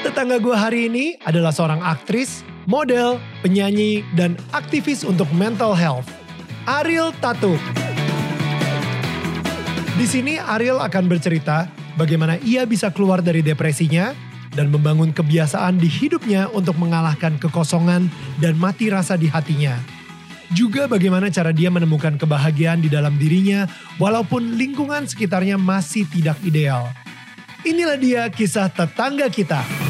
Tetangga gue hari ini adalah seorang aktris, model, penyanyi, dan aktivis untuk mental health. Ariel Tatu. Di sini Ariel akan bercerita bagaimana ia bisa keluar dari depresinya dan membangun kebiasaan di hidupnya untuk mengalahkan kekosongan dan mati rasa di hatinya. Juga bagaimana cara dia menemukan kebahagiaan di dalam dirinya walaupun lingkungan sekitarnya masih tidak ideal. Inilah dia kisah tetangga kita.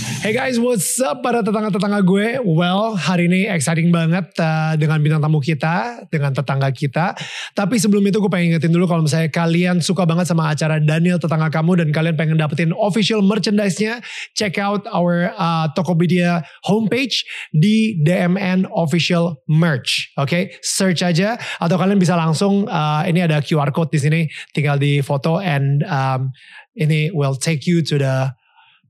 Hey guys, what's up para tetangga-tetangga gue? Well, hari ini exciting banget uh, dengan bintang tamu kita, dengan tetangga kita. Tapi sebelum itu gue pengen ingetin dulu kalau misalnya kalian suka banget sama acara Daniel Tetangga Kamu dan kalian pengen dapetin official merchandise-nya, check out our uh, Tokopedia homepage di DMN Official Merch. Oke, okay? search aja atau kalian bisa langsung uh, ini ada QR code di sini, tinggal di foto and um, ini will take you to the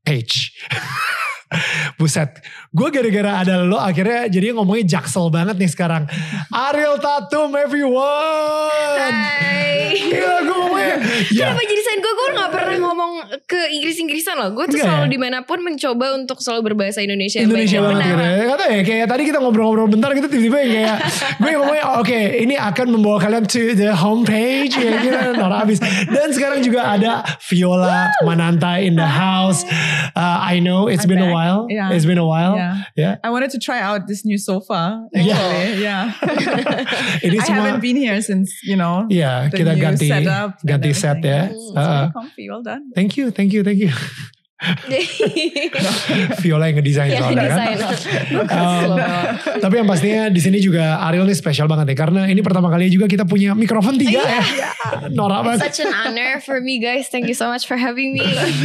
H. Buset, gue gara-gara ada lo akhirnya jadi ngomongnya jaksel banget nih sekarang. Ariel Tatum everyone. Hai. Gila gue ngomongnya. Ya. Kenapa jadi sign gue? Gue gak pernah ngomong ke Inggris-Inggrisan loh. Gue tuh Enggak selalu ya? di mana pun mencoba untuk selalu berbahasa Indonesia. Indonesia banget gitu ya. Kata ya kayak tadi kita ngobrol-ngobrol bentar gitu tiba-tiba yang kayak gue ngomongnya oke ini akan membawa kalian to the homepage ya gitu Nora abis. Dan sekarang juga ada Viola Mananta in the house. Uh, I know it's I'm been a back. While. Yeah. It's been a while. Yeah. Yeah. I wanted to try out this new sofa. Yeah. Actually. Yeah. Ini I haven't been here since, you know, Yeah. the new ganti setup and ganti set. It's Uh, very comfy. Well done. thank you, thank you, thank you. Viola yang ngedesain Ya, soalnya kan. Um. Tapi yang pastinya di sini juga Ariel nih spesial banget ya karena ini pertama kali juga kita punya mikrofon tiga ya. Norak banget. Such an honor for me guys. Thank you so much for having me.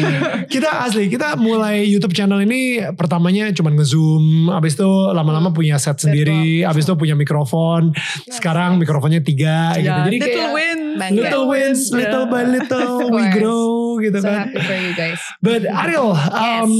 Kita asli kita mulai YouTube channel ini pertamanya cuma ngezoom, abis itu lama-lama punya set sendiri, abis itu punya mikrofon. Sekarang mikrofonnya tiga gitu. Yeah. Jadi Little kayak wins. Little wins, little by little we course. Gitu so kan. happy for you guys. But Ariel, um,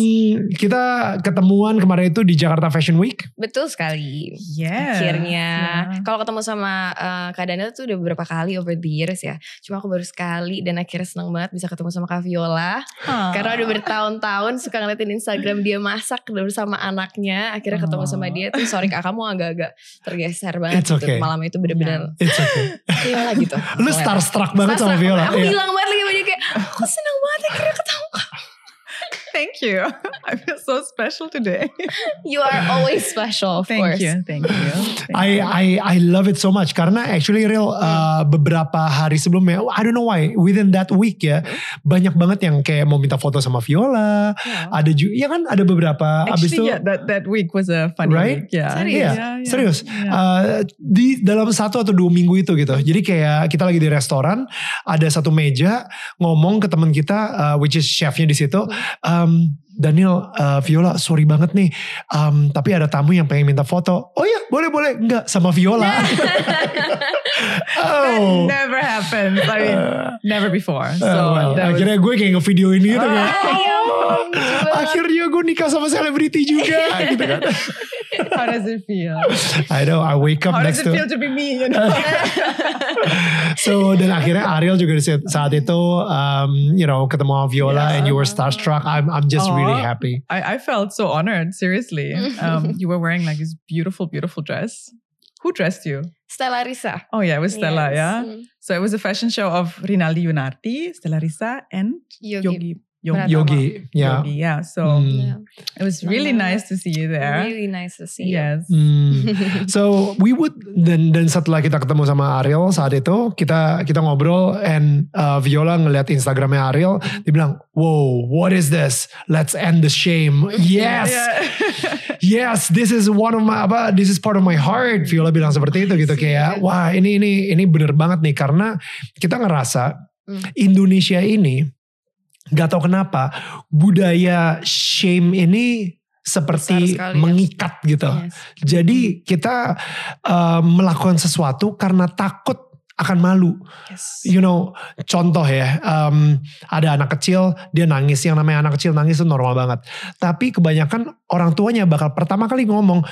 kita ketemuan kemarin itu di Jakarta Fashion Week. Betul sekali. Yeah. Akhirnya Yeah. kalau ketemu sama uh, Kak Daniel tuh udah beberapa kali over the years ya. Cuma aku baru sekali dan akhirnya seneng banget bisa ketemu sama Kak Viola. Ah. Karena udah bertahun-tahun suka ngeliatin Instagram dia masak bersama anaknya. Akhirnya ketemu sama dia tuh sorry kak kamu agak-agak tergeser banget It's gitu. okay. Malam itu bener-bener It's okay. Viola gitu. Lu starstruck banget sama Viola. Aku Iya. bilang banget lagi sama dia kayak aku seneng banget akhirnya ketemu kamu. Thank you. I feel so special today. You are always special of Thank course. you. Thank you. Thank I I I love it so much karena actually real uh, beberapa hari sebelumnya I don't know why within that week ya banyak banget yang kayak mau minta foto sama Viola Ya. ada juga ya kan ada beberapa abis itu Actually, yeah, that, that week was a funny Right? week. Yeah. Serius? Iya, Yeah, yeah. serius. Yeah. Uh, di dalam satu atau dua minggu itu gitu. Jadi kayak kita lagi di restoran, ada satu meja ngomong ke teman kita, uh, which is chefnya di situ. Um, Daniel, uh, Viola, sorry banget nih. Um, tapi ada tamu yang pengen minta foto. Oh iya, boleh boleh. Enggak sama Viola. oh. That never happened. I mean, never before. So Uh, well, that was- akhirnya gue kayak nge-video ini gitu kayak, Ayo, oh, akhirnya gue nikah sama selebriti juga gitu kan. how does it feel? I know, I wake up How does next it to feel to be me? You know? So dan akhirnya Ariel juga saat- itu um, you know ketemu Viola Yeah. and you were starstruck. I'm I'm just really happy. I, I felt so honored. Seriously, um, you were wearing like this beautiful, beautiful dress. Who dressed you? Stella Risa. Oh yeah, it was Stella. Yes. Yeah. Mm. So it was a fashion show of Rinaldi Yunarti, Stella Risa, and Yogi. Yogi. Yogi. Yogi, ya. Yogi, yeah. So Hmm. Yeah. it was really Mama. nice to see you there. Really nice to see you. Yes. Hmm. So we would dan dan setelah kita ketemu sama Ariel saat itu kita kita ngobrol and uh, Viola ngeliat Instagramnya Ariel, dia bilang, wow, what is this? Let's end the shame. Yes, Yeah. yes, this is one of my apa, this is part of my heart. Viola bilang seperti itu gitu kayak, wah ini ini ini bener banget nih karena kita ngerasa Hmm. Indonesia ini nggak tahu kenapa budaya shame ini seperti ya. mengikat gitu. Yes. Jadi kita uh, melakukan sesuatu karena takut akan malu. Yes. You know, contoh ya, um, ada anak kecil dia nangis, yang namanya anak kecil nangis itu normal banget. Tapi kebanyakan orang tuanya bakal pertama kali ngomong,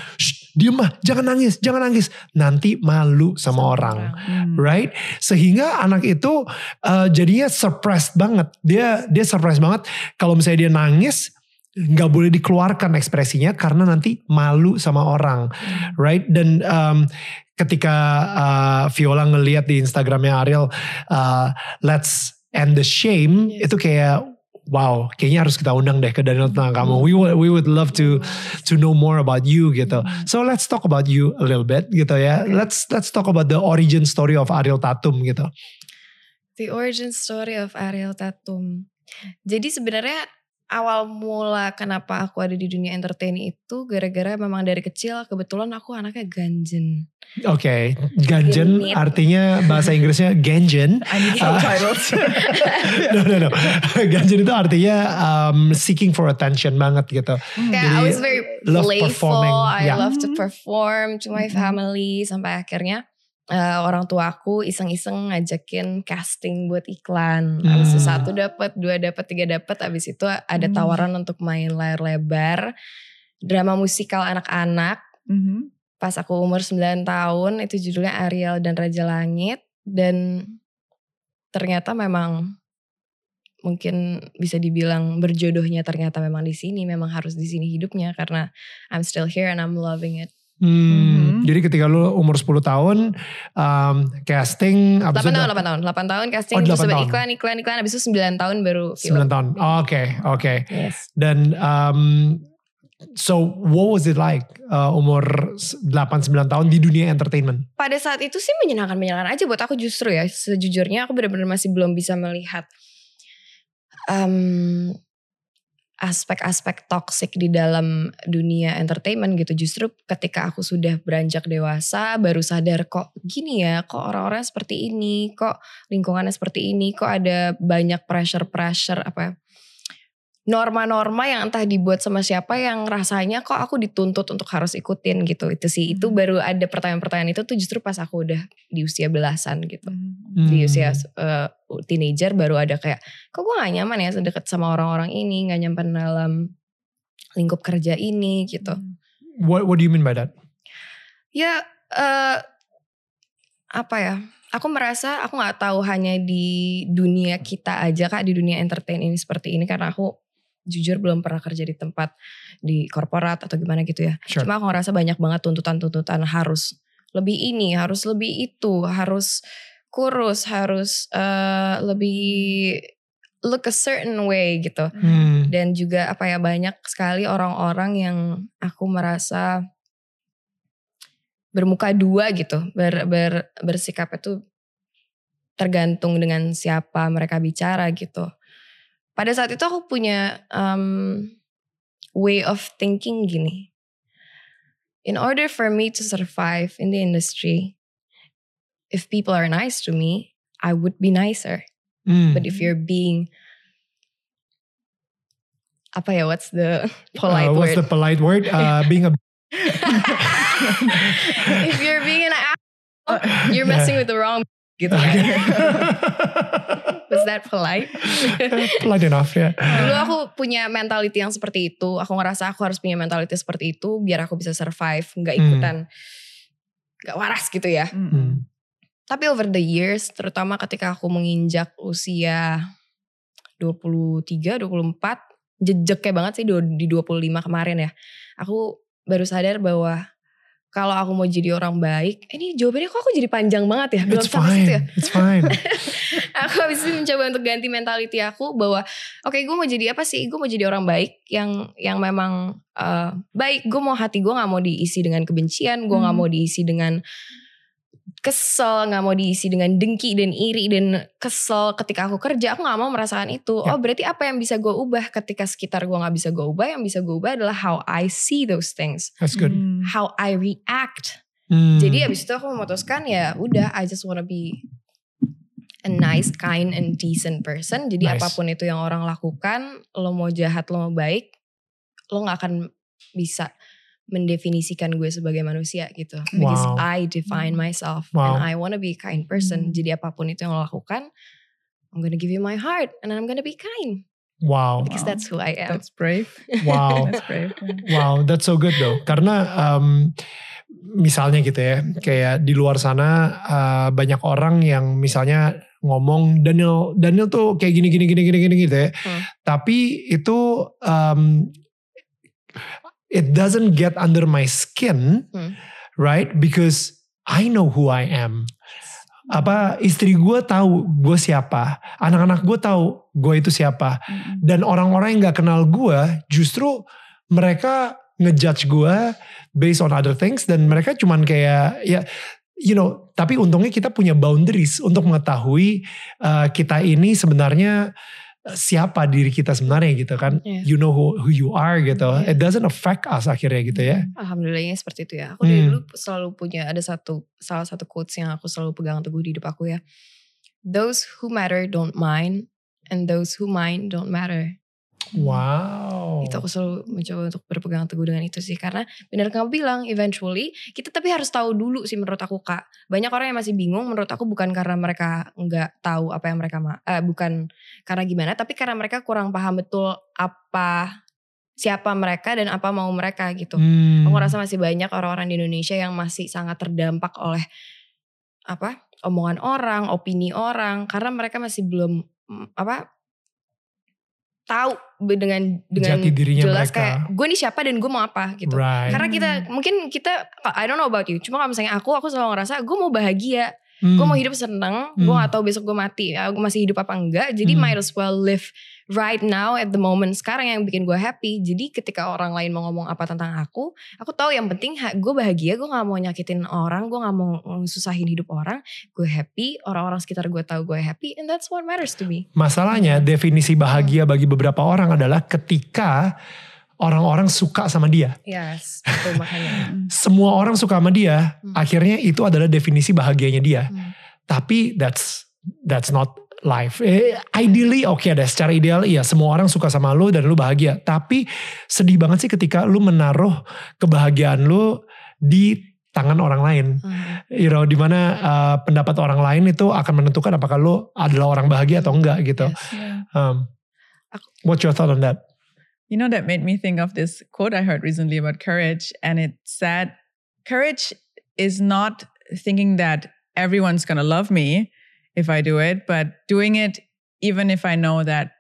diem mah, jangan nangis, jangan nangis. Nanti malu sama, orang. Hmm. right? Sehingga anak itu uh, jadinya surprised banget. Dia dia surprised banget kalau misalnya dia nangis nggak boleh dikeluarkan ekspresinya karena nanti malu sama orang, right? Dan um, ketika uh, Viola ngeliat di Instagramnya Ariel, uh, let's end the shame, Yes. itu kayak wow, kayaknya harus kita undang deh ke Daniel tentang kamu. We would we would love to to know more about you gitu. So let's talk about you a little bit gitu ya. Let's let's talk about the origin story of Ariel Tatum gitu. The origin story of Ariel Tatum. Jadi sebenarnya awal mula kenapa aku ada di dunia entertain itu gara-gara memang dari kecil kebetulan aku anaknya ganjen. Oke, ganjen Genit. artinya bahasa Inggrisnya ganjen. I need Uh, subtitles. no no no, ganjen itu artinya um, seeking for attention banget gitu. Kayak Jadi, I was very love playful, performing, I ya. love to perform to my Mhm. family sampai akhirnya eh, orang tua aku iseng-iseng ngajakin casting buat iklan. Abis itu Hmm. satu dapat, dua dapat, tiga dapat. Abis itu ada Hmm. tawaran untuk main layar lebar, drama musikal anak-anak. Mhm. Pas aku umur 9 tahun itu judulnya Ariel dan Raja Langit dan ternyata memang mungkin bisa dibilang berjodohnya ternyata memang di sini memang harus di sini hidupnya karena I'm still here and I'm loving it. Hmm, Mhm. Jadi ketika lu umur 10 tahun um, casting, 8 abis itu tahun, udah- 8 tahun, 8 tahun casting, Oh, terus 8 sampai tahun. iklan, iklan, iklan, habis itu 9 tahun baru 9 tahun. Oh, Oke, oke. Yes. Dan um, so what was it like uh, umur 8-9 tahun di dunia entertainment? Pada saat itu sih menyenangkan-menyenangkan aja buat aku justru ya. Sejujurnya aku benar-benar masih belum bisa melihat um, aspek-aspek toksik di dalam dunia entertainment gitu. Justru ketika aku sudah beranjak dewasa baru sadar kok gini ya, kok orang-orang seperti ini, kok lingkungannya seperti ini, kok ada banyak pressure-pressure apa ya, norma-norma yang entah dibuat sama siapa yang rasanya kok aku dituntut untuk harus ikutin gitu. Itu sih, itu Hmm. baru ada pertanyaan-pertanyaan itu tuh justru pas aku udah di usia belasan gitu Mhm. di Hmm. usia uh, teenager baru ada kayak kok gue gak nyaman ya sedekat sama orang-orang ini gak nyaman dalam lingkup kerja ini gitu What What do you mean by that? ya eh, apa ya aku merasa aku nggak tahu hanya di dunia kita aja kak di dunia entertain ini seperti ini karena aku jujur belum pernah kerja di tempat di korporat atau gimana gitu ya Sure. Cuma aku ngerasa banyak banget tuntutan-tuntutan harus lebih ini, harus lebih itu, harus kurus, harus eh, lebih look a certain way gitu. Hmm. Dan juga apa ya banyak sekali orang-orang yang aku merasa bermuka dua gitu, ber, ber, bersikap itu tergantung dengan siapa mereka bicara gitu. Pada saat itu aku punya um, way of thinking gini. In order for me to survive in the industry, if people are nice to me, I would be nicer. Hmm. But if you're being apa ya what's the polite Uh, what's word? the polite word? Uh, being a if you're being an asshole, you're messing with the wrong gitu kan. Was that polite? polite enough ya. Dulu aku punya mentality yang seperti itu. Aku ngerasa aku harus punya mentality seperti itu biar aku bisa survive, nggak Hmm. ikutan, nggak waras gitu ya. Mhm. Hmm. Tapi over the years, terutama ketika aku menginjak usia 23, 24, jejeknya banget sih di 25 kemarin ya. Aku baru sadar bahwa kalau aku mau jadi orang baik, eh, ini jawabannya kok aku jadi panjang banget ya? Belum It's sampai situ ya. fine. It's fine. aku habis itu mencoba untuk ganti mentality aku bahwa oke gue mau jadi apa sih gue mau jadi orang baik yang yang memang eh, baik gue mau hati gue nggak mau diisi dengan kebencian gue nggak Hmm. mau diisi dengan kesel nggak mau diisi dengan dengki dan iri dan kesel ketika aku kerja aku nggak mau merasakan itu Ya. oh berarti apa yang bisa gue ubah ketika sekitar gue nggak bisa gue ubah yang bisa gue ubah adalah how I see those things That's good. Mhm. how I react Hmm. jadi abis itu aku memutuskan ya udah I just wanna be a nice, kind, and decent person. Jadi Nice. apa pun itu yang orang lakukan, lo mau jahat, lo mau baik, lo nggak akan bisa mendefinisikan gue sebagai manusia gitu. Because Wow. I define myself Wow. and I wanna be a kind person. Hmm. Jadi apa pun itu yang lo lakukan, I'm gonna give you my heart and I'm gonna be kind Wow. because that's who I am. That's brave. Wow. That's brave. yeah. Wow, that's so good though. Karena um, misalnya gitu ya, kayak di luar sana uh, banyak orang yang misalnya ngomong Daniel Daniel tuh kayak gini gini gini gini gini gitu ya. Hmm. Tapi itu um, it doesn't get under my skin, Hmm. right? Because I know who I am. Apa istri gue tahu gue siapa, anak-anak gue tahu gue itu siapa Mm-mm. dan orang-orang yang nggak kenal gue justru mereka ngejudge gue based on other things dan mereka cuman kayak ya you know tapi untungnya kita punya boundaries untuk mengetahui uh, kita ini sebenarnya siapa diri kita sebenarnya gitu kan Iya. you know who, who you are gitu Iya. it doesn't affect us akhirnya gitu ya Alhamdulillahnya seperti itu ya. Aku dari Hmm. dulu selalu punya ada satu salah satu quotes yang aku selalu pegang teguh di hidup aku ya. Those who matter don't mind and those who mind don't matter. Wow Itu aku selalu mencoba untuk berpegang teguh dengan itu sih karena benar kamu bilang eventually kita tapi harus tahu dulu sih menurut aku Kak. Banyak orang yang masih bingung menurut aku bukan karena mereka nggak tahu apa yang mereka ma eh, bukan karena gimana tapi karena mereka kurang paham betul apa siapa mereka dan apa mau mereka gitu. Hmm. Aku rasa masih banyak orang-orang di Indonesia yang masih sangat terdampak oleh apa omongan orang, opini orang, karena mereka masih belum apa tahu dengan dengan Jati dirinya jelas mereka. kayak gue nih siapa dan gue mau apa gitu. right Karena kita mungkin kita I don't know about you, cuma kalau misalnya aku aku selalu ngerasa gue mau bahagia, Hmm. gue mau hidup seneng, gue Hmm. gak tahu besok gue mati, ya, gue masih hidup apa enggak, jadi Hmm. might as well live right now at the moment sekarang yang bikin gue happy. Jadi ketika orang lain mau ngomong apa tentang aku, aku tahu yang penting gue bahagia, gue gak mau nyakitin orang, gue gak mau susahin hidup orang, gue happy, orang-orang sekitar gue tahu gue happy, and that's what matters to me. Masalahnya definisi bahagia bagi beberapa orang adalah ketika orang-orang suka sama dia. Yes, itu makanya. Semua orang suka sama dia, Hmm. akhirnya itu adalah definisi bahagianya dia. Hmm. Tapi that's that's not life. Eh, ideally oke deh, secara ideal iya semua orang suka sama lu dan lu bahagia. Tapi sedih banget sih ketika lu menaruh kebahagiaan lu di tangan orang lain. Hmm. You know, di mana uh, pendapat orang lain itu akan menentukan apakah lu adalah orang bahagia atau enggak gitu. Yes. Yeah. Um, what's your thought on that? You know, that made me think of this quote I heard recently about courage. And it said, courage is not thinking that everyone's going to love me if I do it, but doing it even if I know that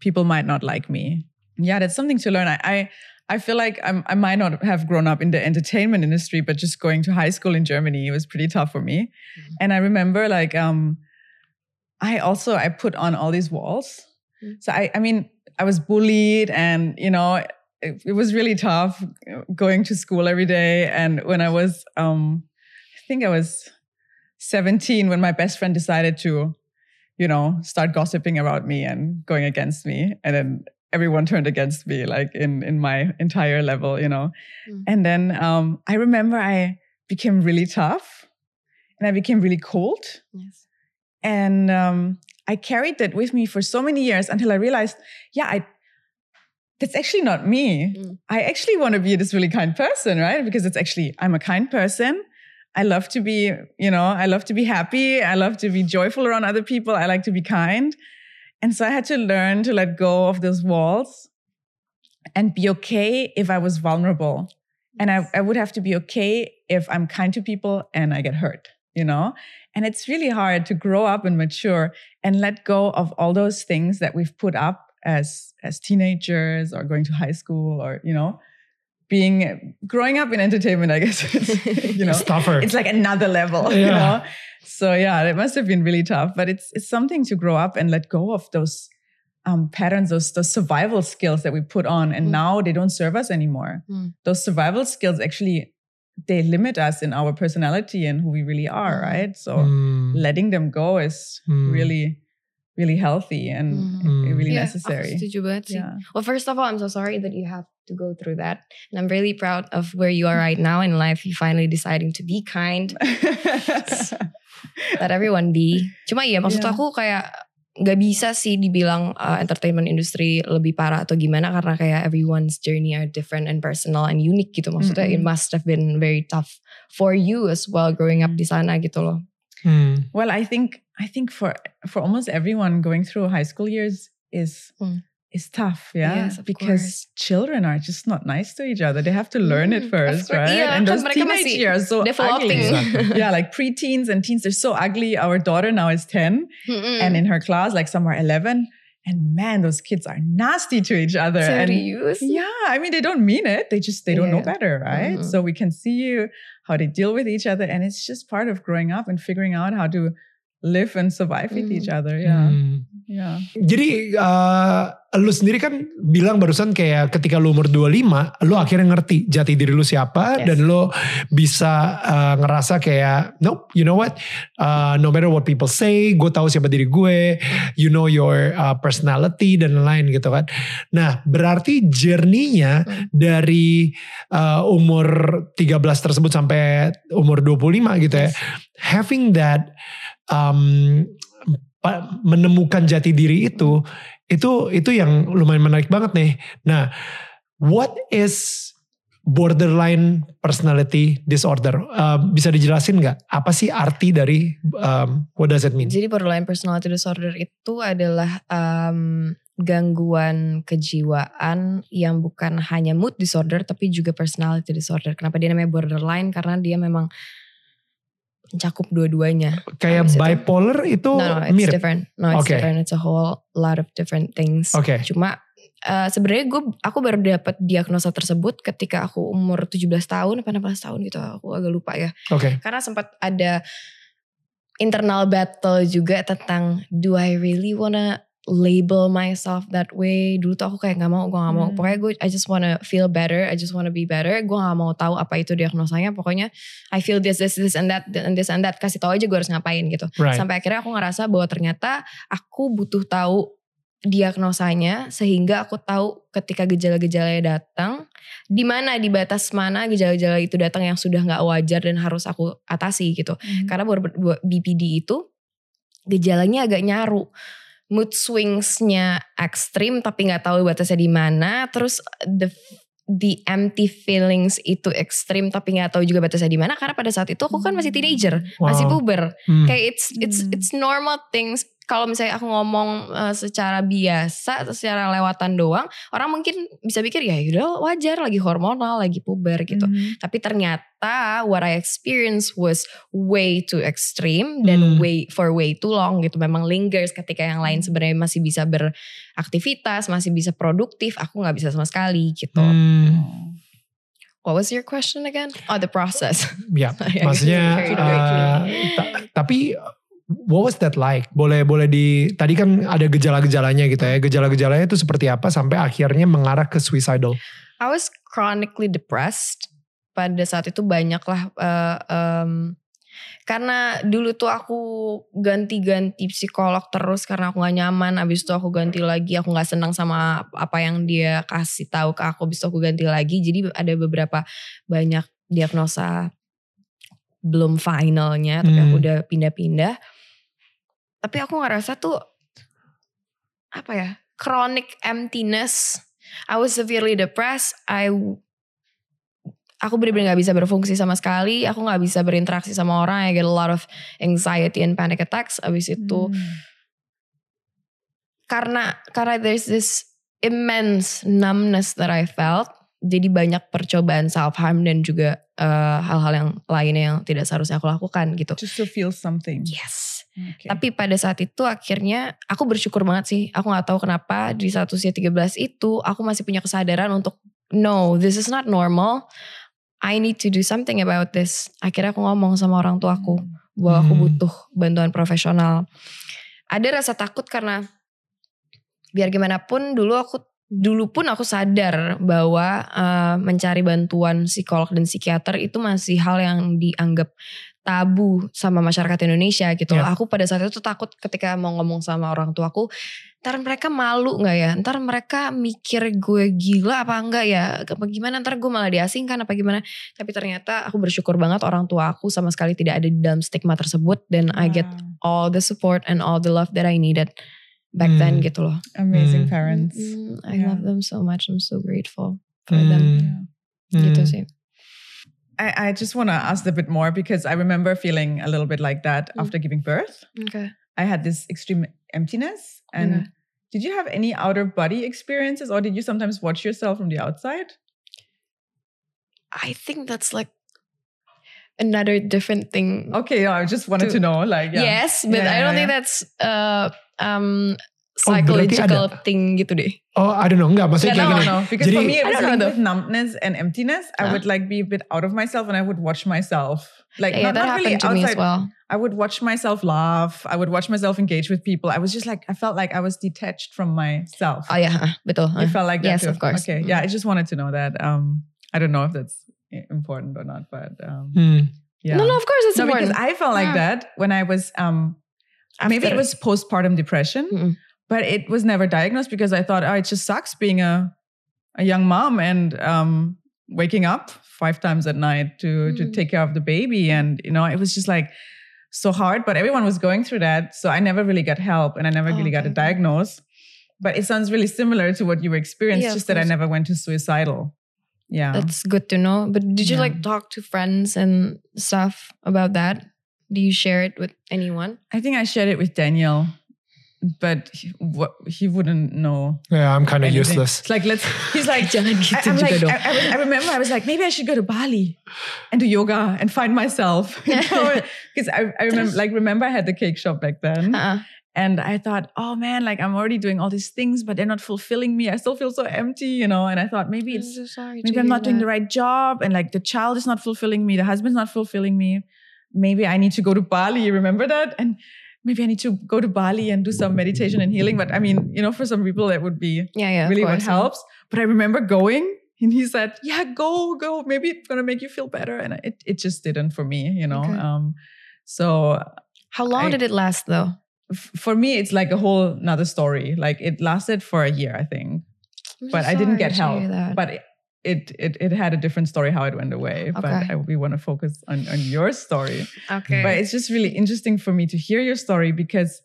people might not like me. Yeah, that's something to learn. I, I, I feel like I'm, I might not have grown up in the entertainment industry, but just going to high school in Germany, it was pretty tough for me. And I remember like, um, I also, I put on all these walls. Mm. So I, I mean, I was bullied and, you know, it, it was really tough going to school every day. And when I was, um, I think I was 17 when my best friend decided to, you know, start gossiping about me and going against me. And then everyone turned against me, like in, in my entire level, you know. Mm. And then um, I remember I became really tough and I became really cold. Yes. And um, I carried that with me for so many years until I realized, yeah, I that's actually not me. Mm. I actually want to be this really kind person, right? Because it's actually I'm a kind person. I love to be, you know, I love to be happy. I love to be joyful around other people. I like to be kind. And so I had to learn to let go of those walls and be okay if I was vulnerable. And I, I would have to be okay if I'm kind to people and I get hurt, you know? And it's really hard to grow up and mature and let go of all those things that we've put up as as teenagers or going to high school or, you know, being growing up in entertainment, I guess. It's, you know, It's tougher. it's like another level, you Yeah. know? So yeah, it must have been really tough, but it's it's something to grow up and let go of those um, patterns, those those survival skills that we put on, and Mm. now they don't serve us anymore. Mm. Those survival skills actually they limit us in our personality and who we really are, Mm. right? So Hmm, letting them go is Hmm. really, really healthy and Mhm. Hmm. really Iya, necessary. Aku setuju banget. Yeah. Well, first of all, I'm so sorry that you have to go through that. And I'm really proud of where you are right now in life. You finally deciding to be kind. Let everyone be. Cuma iya maksud Yeah. aku kayak nggak bisa sih dibilang uh, entertainment industry lebih parah atau gimana karena kayak everyone's journey are different and personal and unique gitu maksudnya Mm-mm. it must have been very tough for you as well growing up di sana gitu loh Hmm. Well, I think I think for for almost everyone going through high school years is Mm. Is tough, yeah, Yes, of because children are just not nice to each other. They have to learn Mm, it first, course. right? Yeah, and kan those mereka teenage masih years so developing. ugly. Exactly. yeah, like preteens and teens, they're so ugly. Our daughter now is ten, Mm-mm. and in her class, like some are eleven, and man, those kids are nasty to each other. And serius yeah, I mean, they don't mean it. They just they don't know better, right? Mhm. So we can see how they deal with each other, and it's just part of growing up and figuring out how to live and survive with each Mm. other. Yeah, Hmm. yeah. Jadi uh, lu sendiri kan bilang barusan kayak ketika lu umur 25, lu akhirnya ngerti jati diri lu siapa Yes. dan lu bisa uh, ngerasa kayak nope, you know what? Uh, no matter what people say, gue tahu siapa diri gue, you know your uh, personality dan lain-lain gitu kan. Nah, berarti journey-nya Hmm. dari uh, umur 13 tersebut sampai umur 25 gitu ya. Yes. Having that um, menemukan jati diri itu itu itu yang lumayan menarik banget nih. Nah, what is borderline personality disorder? Uh, bisa dijelasin nggak apa sih arti dari um, what does it mean? Jadi borderline personality disorder itu adalah um, gangguan kejiwaan yang bukan hanya mood disorder tapi juga personality disorder. Kenapa dia namanya borderline? Karena dia memang mencakup dua-duanya. Kayak itu- bipolar itu No, no, it's mirip. different. No, it's Okay. different. It's a whole lot of different things. Oke. Cuma uh, sebenarnya gue aku baru dapat diagnosa tersebut ketika aku umur 17 tahun apa 16 tahun gitu. Aku agak lupa ya. Oke. Karena sempat ada internal battle juga tentang do I really wanna label myself that way. Dulu tuh aku kayak nggak mau gue nggak mau. Hmm. pokoknya gue I just wanna feel better I just wanna be better. Gue nggak mau tahu apa itu diagnosanya. Pokoknya I feel this this this and that and this and that. Kasih tahu aja gue harus ngapain gitu. Right. sampai akhirnya aku ngerasa bahwa ternyata aku butuh tahu diagnosanya sehingga aku tahu ketika gejala-gejalanya datang di mana di batas mana gejala-gejala itu datang yang sudah nggak wajar dan harus aku atasi gitu. Mhm. karena buat BPD itu gejalanya agak nyaru mood swingsnya ekstrim tapi nggak tahu batasnya di mana terus the the empty feelings itu ekstrim tapi nggak tahu juga batasnya di mana karena pada saat itu aku kan masih teenager masih Wow. puber Hmm. kayak it's it's Hmm. it's normal things kalau misalnya aku ngomong uh, secara biasa atau secara lewatan doang orang mungkin bisa pikir ya udah wajar lagi hormonal lagi puber gitu Mhm. tapi ternyata what I experienced was way too extreme dan Hmm. way for way too long gitu. Memang lingers ketika yang lain Hmm. sebenarnya masih bisa beraktivitas, masih bisa produktif. Aku nggak bisa sama sekali gitu. Hmm. What was your question again? Oh the process. Ya, Yeah, maksudnya uh, ta- tapi what was that like? Boleh boleh di tadi kan ada gejala-gejalanya gitu ya. Gejala-gejalanya itu seperti apa sampai akhirnya mengarah ke suicidal. I was chronically depressed. Pada saat itu banyak lah uh, um, karena dulu tuh aku ganti-ganti psikolog terus karena aku gak nyaman. Abis itu aku ganti lagi, aku gak senang sama apa yang dia kasih tahu ke aku. Abis itu aku ganti lagi. Jadi ada beberapa banyak diagnosa belum finalnya, tapi aku Hmm. udah pindah-pindah. Tapi aku ngerasa tuh apa ya chronic emptiness. I was severely depressed. I aku benar-benar nggak bisa berfungsi sama sekali. Aku nggak bisa berinteraksi sama orang. I get a lot of anxiety and panic attacks. Abis itu Hmm. karena karena there's this immense numbness that I felt. Jadi banyak percobaan self harm dan juga eh, hal-hal yang lainnya yang tidak seharusnya aku lakukan gitu. Just to feel something. Yes. Okay. Tapi pada saat itu akhirnya aku bersyukur banget sih. Aku gak tahu kenapa di saat usia 13 itu aku masih punya kesadaran untuk no, this is not normal. I need to do something about this. Akhirnya aku ngomong sama orang tuaku bahwa aku Hmm. butuh bantuan profesional. Ada rasa takut karena biar gimana pun dulu aku dulu pun aku sadar bahwa eh, mencari bantuan psikolog dan psikiater itu masih hal yang dianggap tabu sama masyarakat Indonesia gitu loh. Ya. Aku pada saat itu takut ketika mau ngomong sama orang tuaku, ntar mereka malu nggak ya? Ntar mereka mikir gue gila apa enggak ya? Apa gimana? Ntar gue malah diasingkan apa gimana? Tapi ternyata aku bersyukur banget orang tua aku sama sekali tidak ada di dalam stigma tersebut dan I get all the support and all the love that I needed. back then Hmm. gitu loh. Amazing Hmm. parents. Mm, I Yeah. love them so much. I'm so grateful for them. Hmm. Gitu Hmm. sih. I, I just want to ask a bit more because I remember feeling a little bit like that Mm. after giving birth. Okay. I had this extreme emptiness. And Okay. did you have any outer body experiences or did you sometimes watch yourself from the outside? I think that's like another different thing. Okay, I just wanted To- to know. Like, yeah. Yes, but Yeah, I don't yeah, think that's uh um psychological ada. thing gitu deh. Oh, I don't know. Enggak, maksudnya Yeah, kayak no, gini. no, because for me it was don't know with numbness and emptiness. I would like be a bit out of myself and I would watch myself. Like yeah, not, that not really happened to me as well. I would watch myself laugh. I would watch myself engage with people. I was just like I felt like I was detached from myself. Oh ya, yeah, betul. You felt like that yes, too? of course. Okay, yeah, I just wanted to know that. Um, I don't know if that's important or not, but um, Hmm. yeah. No, no, of course it's No, because important. I felt like Yeah. that when I was um, maybe it was postpartum depression, Mm-mm. But it was never diagnosed because I thought, oh, it just sucks being a a young mom and um, waking up five times at night to to Mm. take care of the baby, and you know, it was just like so hard. But everyone was going through that, so I never really got help, and I never Oh, really got a okay. diagnosis. But it sounds really similar to what you experienced, Yeah, just that I never went to suicidal. Yeah. That's good to know. But did you Yeah. like talk to friends and stuff about that? Do you share it with anyone? I think I shared it with Daniel, but he, what, he wouldn't know. Yeah, I'm kind of useless. It's like let's. He's like. Jangan I, am like. I, I, I remember I was like, maybe I should go to Bali and do yoga and find myself. Because I, I remember, like, remember I had the cake shop back then. Uh-uh. And I thought, oh man, like I'm already doing all these things, but they're not fulfilling me. I still feel so empty, you know? And I thought maybe it's so sorry. maybe I'm not doing the right job and like the child is not fulfilling me the husband's not fulfilling me maybe i need to go to bali remember that and maybe i need to go to bali and do some meditation and healing but i mean you know for some people that would be Yeah, yeah. really what course, yeah. helps but i remember going and he said yeah go go maybe it's going to make you feel better and it, it just didn't for me you know Okay. um so How long I- did it last though? f- for me it's like a whole another story like it lasted for a year i think I'm but I didn't get help. But it, it it it had a different story how it went away. But I, we want to focus on on your story. okay. But it's just really interesting for me to hear your story because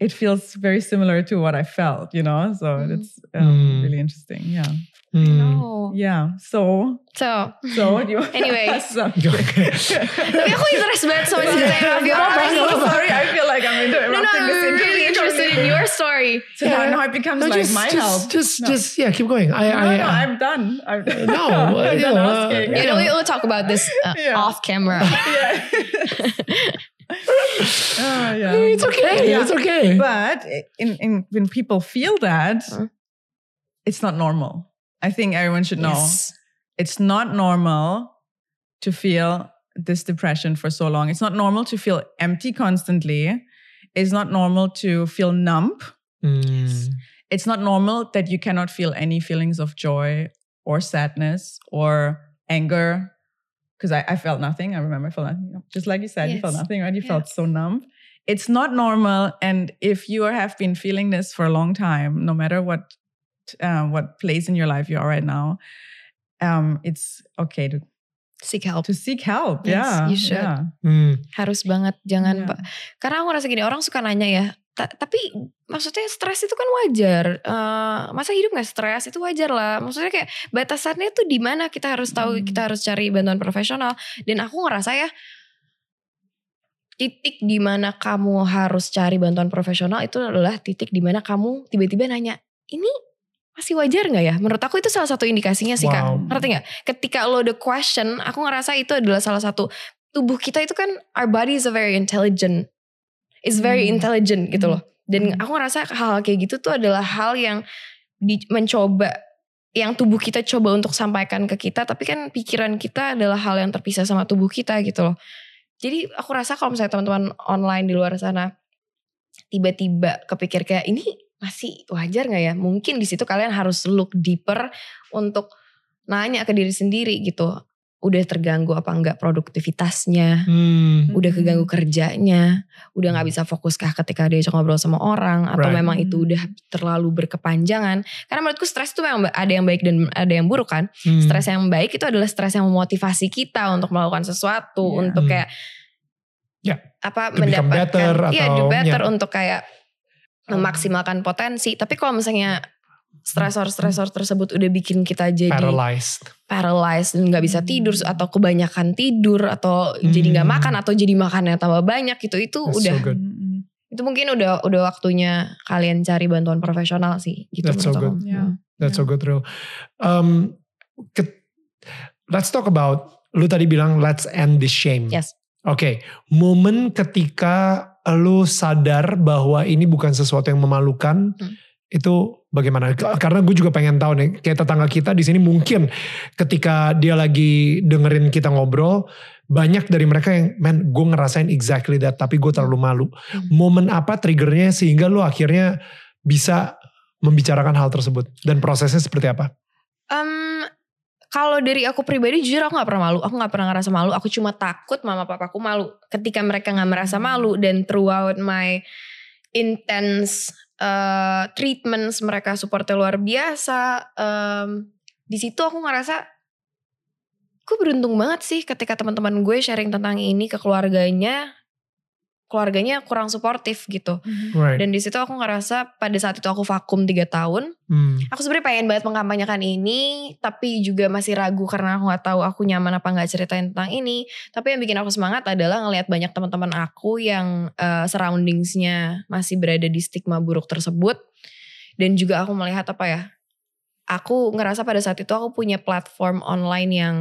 it feels very similar to what I felt. You know, so Mm. it's um, Mm. really interesting. Yeah, no. yeah. So So, so do you Anyway. Something. Okay. tapi aku interest banget sama cerita yang Raffi I'm Omar. so sorry. I feel like I'm No, no, interrupting this I'm really interested in your story. So now, now it becomes No, like just, my just, help. Just, No. just, yeah, keep going. I, no, I, no, uh, I'm done. I'm No, uh, I'm you done know, uh, asking. Yeah, no, we will talk about this uh, Yeah. off camera. yeah. Oh, yeah. it's okay. Yeah. It's okay. But in, in when people feel that, Huh? it's not normal. I think everyone should know Yes. it's not normal to feel this depression for so long. It's not normal to feel empty constantly. It's not normal to feel numb. Hmm. It's not normal that you cannot feel any feelings of joy or sadness or anger. Because I, I felt nothing. I remember I felt nothing. Just like you said, you felt nothing, right? You Yeah. felt so numb. It's not normal. And if you have been feeling this for a long time, no matter what uh, what place in your life you are right now, um, it's okay to, Seek help. to seek help. Yes, yeah. you should. Yeah. Hmm. Harus banget jangan Yeah. Karena aku ngerasa gini orang suka nanya ya. Ta- tapi maksudnya stres itu kan wajar. Eh, masa hidup nggak stres itu wajar lah. Maksudnya kayak batasannya tuh di mana kita harus tahu Hmm. kita harus cari bantuan profesional. Dan aku ngerasa ya titik di mana kamu harus cari bantuan profesional itu adalah titik di mana kamu tiba-tiba nanya ini masih wajar nggak ya? Menurut aku itu salah satu indikasinya sih Wow. kak. Ngerti nggak? Ketika lo the question, aku ngerasa itu adalah salah satu tubuh kita itu kan our body is a very intelligent, is very Hmm. intelligent gitu loh. Dan Hmm. aku ngerasa hal kayak gitu tuh adalah hal yang di, mencoba yang tubuh kita coba untuk sampaikan ke kita, tapi kan pikiran kita adalah hal yang terpisah sama tubuh kita gitu loh. Jadi aku rasa kalau misalnya teman-teman online di luar sana tiba-tiba kepikir kayak ini masih wajar nggak ya? Mungkin di situ kalian harus look deeper untuk nanya ke diri sendiri gitu. Udah terganggu apa enggak produktivitasnya? Hmm. Udah keganggu kerjanya? Udah nggak bisa fokus kah ketika dia ngobrol sama orang? Atau Right. memang itu udah terlalu berkepanjangan? Karena menurutku stres itu memang ada yang baik dan ada yang buruk kan? Hmm. Stres yang baik itu adalah stres yang memotivasi kita untuk melakukan sesuatu, Iya. untuk Hmm. kayak Ya, apa to become better mendapatkan, iya do atau- better ya. untuk kayak memaksimalkan potensi. Tapi kalau misalnya stresor-stresor tersebut udah bikin kita jadi paralyzed. paralyzed dan nggak bisa tidur atau kebanyakan tidur atau jadi nggak Hmm. makan atau jadi makannya tambah banyak gitu itu That's udah so good. Itu mungkin udah udah waktunya kalian cari bantuan profesional sih gitu That's so good. Yeah. That's so good, real. Um, ke- let's talk about. Lu tadi bilang let's end this shame. Yes. Oke, momen ketika lu sadar bahwa ini bukan sesuatu yang memalukan, Hmm. itu bagaimana? Karena gue juga pengen tahu nih, kayak tetangga kita di sini mungkin ketika dia lagi dengerin kita ngobrol, banyak dari mereka yang, man, gue ngerasain exactly that, tapi gue terlalu malu. Hmm. Momen apa triggernya sehingga lu akhirnya bisa membicarakan hal tersebut dan prosesnya seperti apa? Em, kalau dari aku pribadi jujur aku nggak pernah malu, aku nggak pernah ngerasa malu. Aku cuma takut mama papaku malu. Ketika mereka nggak merasa malu dan throughout my intense uh, treatments mereka supportnya luar biasa. em, di situ aku ngerasa, gue beruntung banget sih ketika teman-teman gue sharing tentang ini ke keluarganya, keluarganya kurang suportif gitu. Right. Dan di situ aku ngerasa pada saat itu aku vakum 3 tahun Hmm. aku sebenarnya pengen banget mengkampanyekan ini tapi juga masih ragu karena aku nggak tahu aku nyaman apa nggak ceritain tentang ini tapi yang bikin aku semangat adalah ngelihat banyak teman-teman aku yang uh, surroundingsnya masih berada di stigma buruk tersebut dan juga aku melihat apa ya aku ngerasa pada saat itu aku punya platform online yang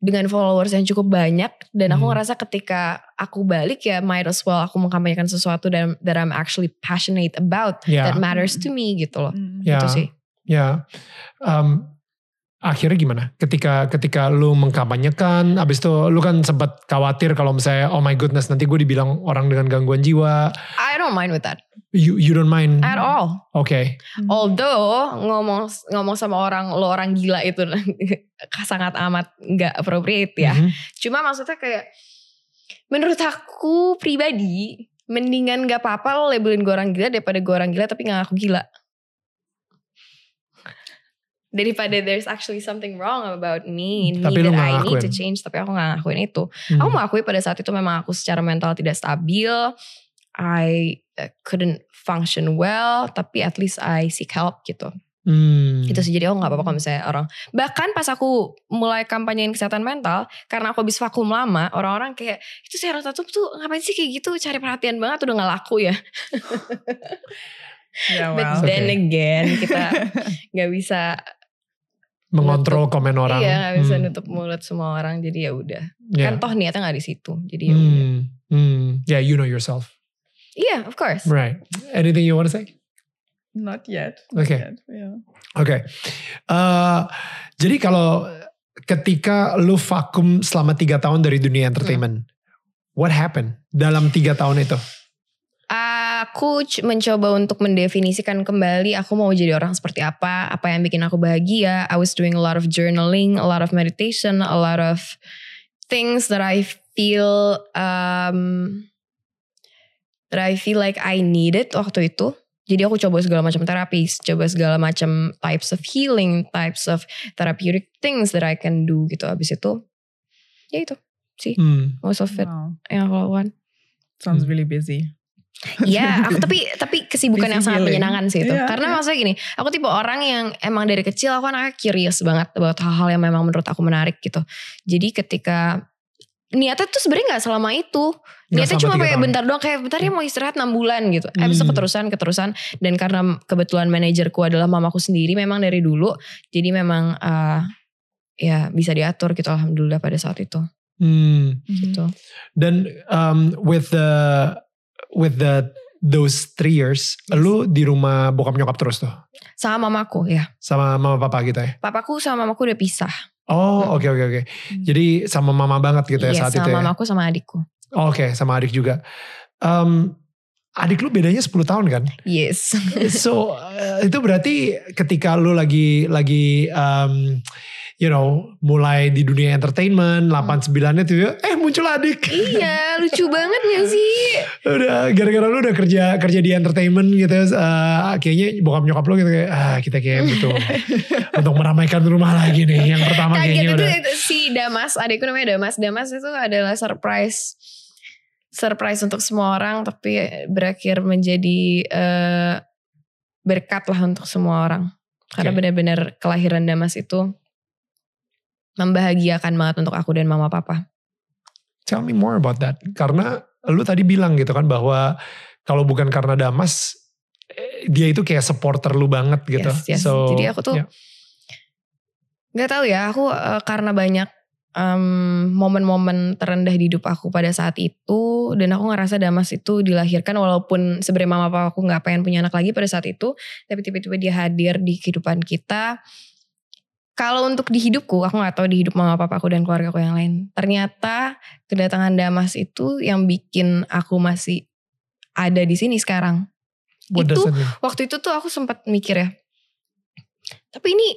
dengan followers yang cukup banyak dan aku Hmm. ngerasa ketika aku balik ya might as well aku mengkampanyekan sesuatu that, that I'm actually passionate about Ya. that matters to me gitu loh Mm. Ya. gitu sih Ya, Em, akhirnya gimana? Ketika ketika lu mengkampanyekan, abis itu lu kan sempat khawatir kalau misalnya oh my goodness nanti gue dibilang orang dengan gangguan jiwa. I don't mind with that You you don't mind? at all. Oke, Although ngomong ngomong sama orang lo orang gila itu sangat amat nggak appropriate ya. Mhm. Cuma maksudnya kayak menurut aku pribadi mendingan gak apa-apa lo labelin gue orang gila daripada gue orang gila tapi gak ngaku gila. Daripada there's actually something wrong about me, me Tapi that I need to change, tapi aku gak ngakuin itu. Hmm. Aku mengakui pada saat itu memang aku secara mental tidak stabil. I uh, couldn't function well, tapi at least I seek help gitu. Hmm. Itu sih jadi aku nggak apa-apa kalau misalnya orang. Bahkan pas aku mulai kampanyein kesehatan mental, karena aku habis vakum lama, orang-orang kayak itu saya tuh tuh ngapain sih kayak gitu, cari perhatian banget udah nggak laku ya. Yeah, But wow. then Okay. again kita nggak bisa, mengontrol komen orang. iya nggak bisa Hmm. nutup mulut semua orang. Jadi ya udah. Yeah. Kan toh niatnya nggak di situ. Jadi ya udah. Hmm. Hmm. Yeah, you know yourself. Iya, of course. Right. Anything you want to say? Not yet. Not Okay. yet, Yeah. Oke. Eh, jadi kalau ketika lu vakum selama tiga tahun dari dunia entertainment, what happened dalam tiga tahun itu? Aku mencoba untuk mendefinisikan kembali aku mau jadi orang seperti apa, apa yang bikin aku bahagia. I was doing a lot of journaling, a lot of meditation, a lot of things that I feel um, that I feel like I needed waktu itu. Jadi aku coba segala macam terapi, coba segala macam types of healing, types of therapeutic things that I can do gitu. Abis itu, ya itu sih Hmm. most of it Wow. yang aku lakukan. Sounds Hmm. really busy. Iya, aku tapi tapi kesibukan Busy yang sangat healing. menyenangkan sih itu. Iya, Karena iya. maksudnya gini, aku tipe orang yang emang dari kecil aku anaknya curious banget about hal-hal yang memang menurut aku menarik gitu. Jadi ketika niatnya tuh sebenarnya nggak selama itu. Niatnya cuma kayak bentar doang, kayak bentar ya mau istirahat 6 bulan gitu. Eh, Habis itu Hmm. keterusan keterusan dan karena kebetulan manajerku adalah mamaku sendiri memang dari dulu. Jadi memang eh, ya bisa diatur gitu alhamdulillah pada saat itu Hmm. gitu. Dan um, with the with the those three years, Yes. lu di rumah bokap nyokap terus tuh Sama mamaku ya. sama mama papa gitu ya? Papaku sama mamaku udah pisah. Oh Hmm. oke oke oke. Jadi sama mama banget gitu ya Iya, saat sama itu ya? mamaku sama adikku. Oh, Oke sama adik juga. Um, adik lu bedanya 10 tahun kan? Yes. So uh, itu berarti ketika lu lagi lagi um, you know mulai di dunia entertainment 89 itu ya eh muncul adik. iya, lucu banget gak sih? udah gara-gara lu udah kerja kerja di entertainment gitu uh, kayaknya bokap nyokap lu gitu kayak ah kita kayak butuh untuk meramaikan rumah lagi nih. Yang pertama Kaget kayaknya itu, udah itu si Damas, adikku namanya Damas. Damas itu adalah surprise surprise untuk semua orang tapi berakhir menjadi uh, berkat lah untuk semua orang. Karena Oke. benar-benar kelahiran Damas itu membahagiakan banget untuk aku dan mama papa. Tell me more about that. Karena lu tadi bilang gitu kan bahwa kalau bukan karena Damas, eh, dia itu kayak supporter lu banget gitu. Yes, yes. So, Jadi aku tuh ya. nggak tahu ya, aku eh, karena banyak em, momen-momen terendah di hidup aku pada saat itu dan aku ngerasa Damas itu dilahirkan walaupun sebenarnya mama papa aku nggak pengen punya anak lagi pada saat itu, tapi tiba-tiba dia hadir di kehidupan kita. Kalau untuk di hidupku, aku nggak tahu di hidup mama papa aku dan keluarga aku yang lain. Ternyata kedatangan Damas itu yang bikin aku masih ada di sini sekarang. what itu mean? waktu itu tuh aku sempat mikir ya. Tapi ini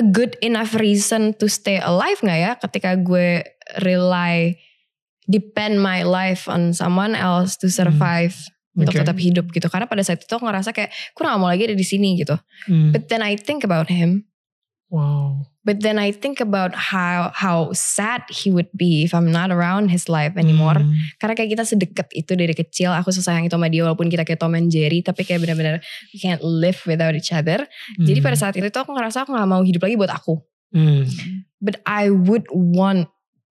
a good enough reason to stay alive gak ya ketika gue rely depend my life on someone else to survive untuk Oke. tetap hidup gitu. Karena pada saat itu aku ngerasa kayak gak mau lagi ada di sini gitu. Hmm. But then I think about him. Wow. But then I think about how how sad he would be if I'm not around his life anymore. Hmm. Karena kayak kita sedekat itu dari kecil. Aku sesayang itu sama dia walaupun kita kayak Tom and Jerry. Tapi kayak benar-benar we can't live without each other. Jadi Hmm. pada saat itu tuh aku ngerasa aku gak mau hidup lagi buat aku. Hmm. But I would want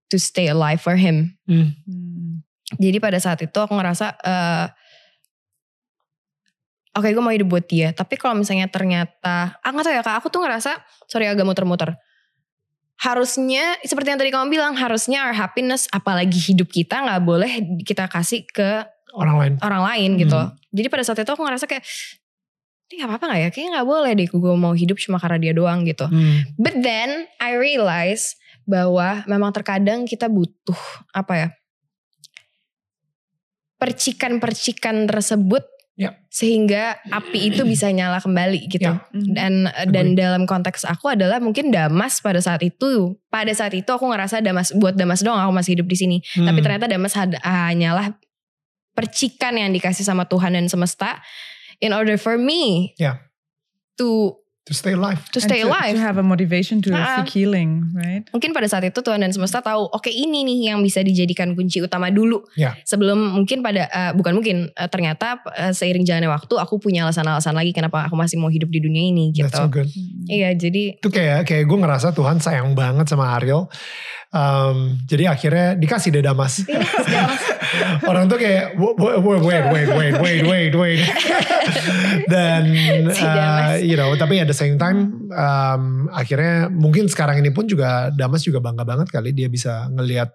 to stay alive for him. Hmm. Mm. Jadi pada saat itu aku ngerasa eh Oke gue mau hidup buat dia Tapi kalau misalnya ternyata ah, gak tau ya kak Aku tuh ngerasa Sorry agak muter-muter Harusnya Seperti yang tadi kamu bilang Harusnya our happiness Apalagi hidup kita gak boleh kita kasih ke Orang lain. orang lain gitu. Hmm. Jadi pada saat itu aku ngerasa kayak ini gak apa-apa gak ya? Kayaknya gak boleh deh gue mau hidup cuma karena dia doang gitu. Hmm. But then I realize bahwa memang terkadang kita butuh apa ya? Percikan-percikan tersebut Yap. sehingga api itu bisa nyala kembali gitu. Mm. Dan dan dalam konteks aku adalah mungkin Damas pada saat itu, pada saat itu aku ngerasa Damas buat Damas doang aku masih hidup di sini. Tapi Hmm. ternyata Damas had- hanyalah percikan yang dikasih sama Tuhan dan semesta in order for me Yeah. to To stay alive. to And stay to, alive. To have a motivation to Ah. seek healing, right? Mungkin pada saat itu Tuhan dan semesta tahu, oke ini nih yang bisa dijadikan kunci utama dulu. Ya. Sebelum mungkin pada eh, bukan mungkin eh, ternyata eh, seiring jalannya waktu aku punya alasan-alasan lagi kenapa aku masih mau hidup di dunia ini gitu. That's so good. Iya, jadi Itu kayak kayak gue ngerasa Tuhan sayang banget sama Ariel. Um, jadi akhirnya dikasih deh Damas. Iya, Orang tuh kayak wait wait wait wait wait wait wait. Dan uh, you know tapi at the same time um, akhirnya mungkin sekarang ini pun juga Damas juga bangga banget kali dia bisa ngelihat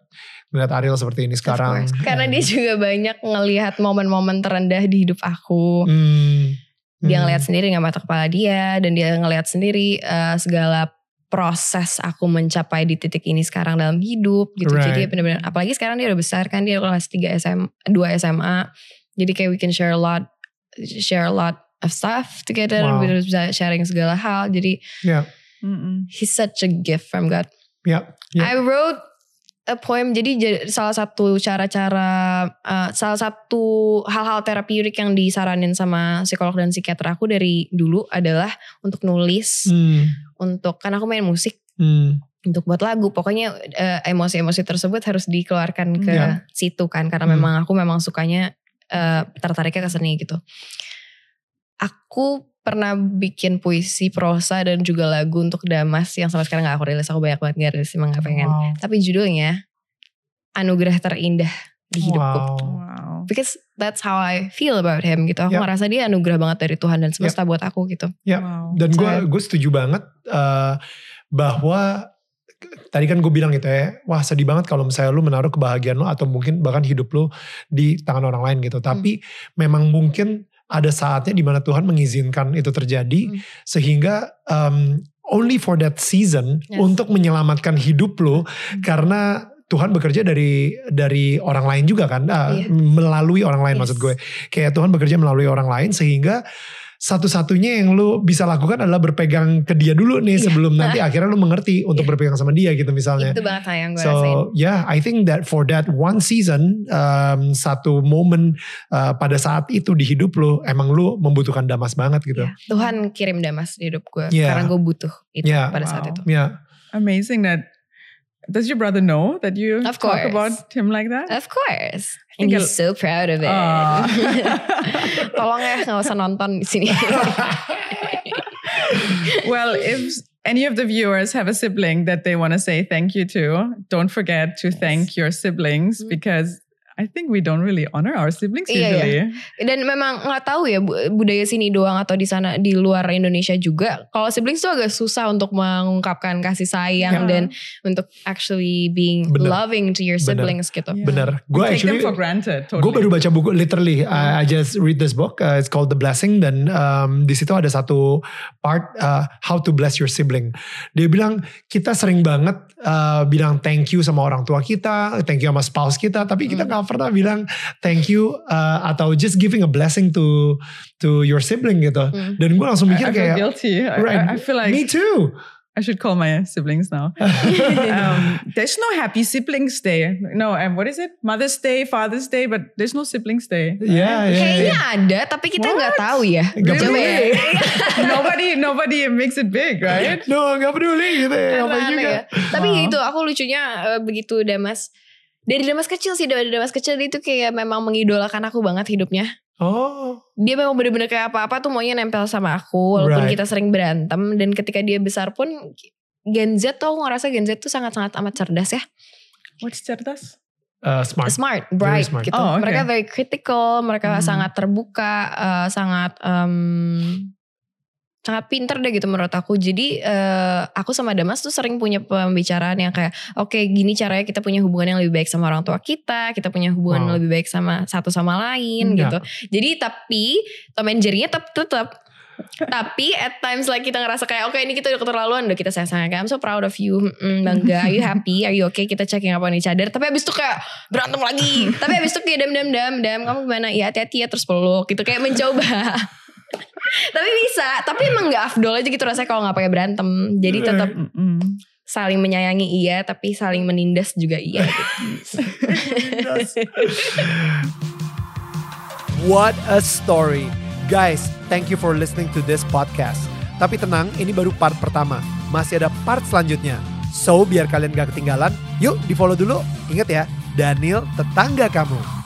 ngelihat Ariel seperti ini sekarang. Karena dia juga banyak ngelihat momen-momen terendah di hidup aku. Hmm. Dia ngelihat hmm. sendiri nggak mata kepala dia dan dia ngelihat sendiri uh, segala proses aku mencapai di titik ini sekarang dalam hidup gitu. Right. Jadi benar-benar apalagi sekarang dia udah besar kan dia kelas 3 SM 2 SMA. Jadi kayak we can share a lot share a lot of stuff together. Wow. We bisa sharing segala hal. Jadi Ya, Mm-mm. he's such a gift from God. ya, ya. I wrote a poem. Jadi salah satu cara-cara, uh, salah satu hal-hal terapeutik yang disaranin sama psikolog dan psikiater aku dari dulu adalah untuk nulis, Hmm, untuk karena aku main musik, hmm, untuk buat lagu. Pokoknya uh, emosi-emosi tersebut harus dikeluarkan ke Ya. situ kan, karena Hmm. memang aku memang sukanya uh, tertariknya ke seni gitu. Aku pernah bikin puisi, prosa dan juga lagu untuk Damas yang sampai sekarang gak aku rilis. Aku banyak banget gak rilis, emang gak pengen. Wow. Tapi judulnya Anugerah Terindah di hidupku. Wow. Wow. Because that's how I feel about him gitu. Aku Yap. ngerasa dia anugerah banget dari Tuhan dan semesta buat aku gitu. Ya, Wow. Dan gue gue setuju banget eh, bahwa tadi kan gue bilang gitu ya, wah sedih banget kalau misalnya lu menaruh kebahagiaan lu atau mungkin bahkan hidup lu di tangan orang lain gitu. Tapi memang mungkin ada saatnya di mana Tuhan mengizinkan itu terjadi Hmm. sehingga um, only for that season Yes. untuk menyelamatkan hidup lu karena Tuhan bekerja dari dari orang lain juga kan, Iya. melalui orang lain Yes. maksud gue. Kayak Tuhan bekerja melalui orang lain sehingga satu-satunya yang lu bisa lakukan adalah berpegang ke dia dulu nih Iya. sebelum nanti akhirnya lu mengerti untuk Iya. berpegang sama dia gitu misalnya. Itu banget sayang gue rasain. So yeah, I think that for that one season, um, satu momen uh, pada saat itu di hidup lu, emang lu membutuhkan Damas banget gitu. Iya. Tuhan kirim Damas di hidup gue. Iya. Karena gue butuh itu Iya. pada saat Wow. itu. Ya, Amazing that Does your brother know that you Of talk course. about him like that? Of course. think And he's so proud of it. Aw. Tolong ya nggak usah nonton di sini. well, if any of the viewers have a sibling that they want to say thank you to, don't forget to thank your siblings Mhm. because I think we don't really honor our siblings Iya, usually. Dan memang nggak tahu ya bu- budaya sini doang atau di sana di luar Indonesia juga. Kalau siblings tuh agak susah untuk mengungkapkan kasih sayang Ya. dan untuk actually being Bener. loving to your Bener. siblings gitu. Yeah. Bener. We Gue take actually them for granted. Totally. Gue baru baca buku literally. I, I just read this book. Uh, it's called The Blessing dan um, di situ ada satu part uh, how to bless your sibling. Dia bilang kita sering banget uh, bilang thank you sama orang tua kita, thank you sama spouse kita, tapi kita Hmm. Pernah bilang thank you uh, atau just giving a blessing to to your sibling gitu. Hmm. Dan gue langsung I, mikir I feel kayak guilty. I- right, I, I feel like me too. I should call my siblings now. um, there's no happy siblings day. No, and what is it? Mother's Day, Father's Day, but there's no siblings day. Yeah, yeah, Kayaknya ada tapi kita nggak tahu ya. Ya. peduli. nobody, nobody makes it big, right? No, nggak peduli gitu ya. Apa Aneh juga. ya. Tapi Oh. itu aku lucunya eh, begitu Damas dari Damas kecil sih dari Damas kecil dia itu kayak memang mengidolakan aku banget hidupnya. Oh, Dia memang bener-bener kayak apa-apa tuh maunya nempel sama aku walaupun Right. kita sering berantem dan ketika dia besar pun Gen Z tuh aku ngerasa Gen Z tuh sangat-sangat amat cerdas ya. What's cerdas? uh, smart. Smart, Very bright smart. gitu. Oh, okay. Mereka very critical, mereka Hmm. sangat terbuka, eh, sangat em, sangat pinter deh gitu menurut aku. Jadi eh, aku sama Damas tuh sering punya pembicaraan yang kayak, oke gini caranya kita punya hubungan yang lebih baik sama orang tua kita, kita punya hubungan Wow. yang lebih baik sama satu sama lain Ya. gitu. Jadi tapi Tom and Jerry-nya tetap tetap tapi at times like kita ngerasa kayak oke ini kita udah keterlaluan udah kita sayang sayang I'm so proud of you Mm, bangga are you happy? Are you okay? Kita checking apa nih cadar tapi abis itu kayak berantem lagi. Tapi abis itu kayak dam dam dam dam. Kamu gimana? Ya hati-hati ya terus peluk gitu. Kayak mencoba tapi bisa tapi emang nggak afdol aja gitu rasanya kalau nggak pakai berantem jadi tetap Mm-mm. saling menyayangi iya tapi saling menindas juga iya gitu. What a story. Guys, thank you for listening to this podcast. Tapi tenang, ini baru part pertama. Masih ada part selanjutnya. So, biar kalian gak ketinggalan, yuk di follow dulu. Ingat ya, Daniel tetangga kamu.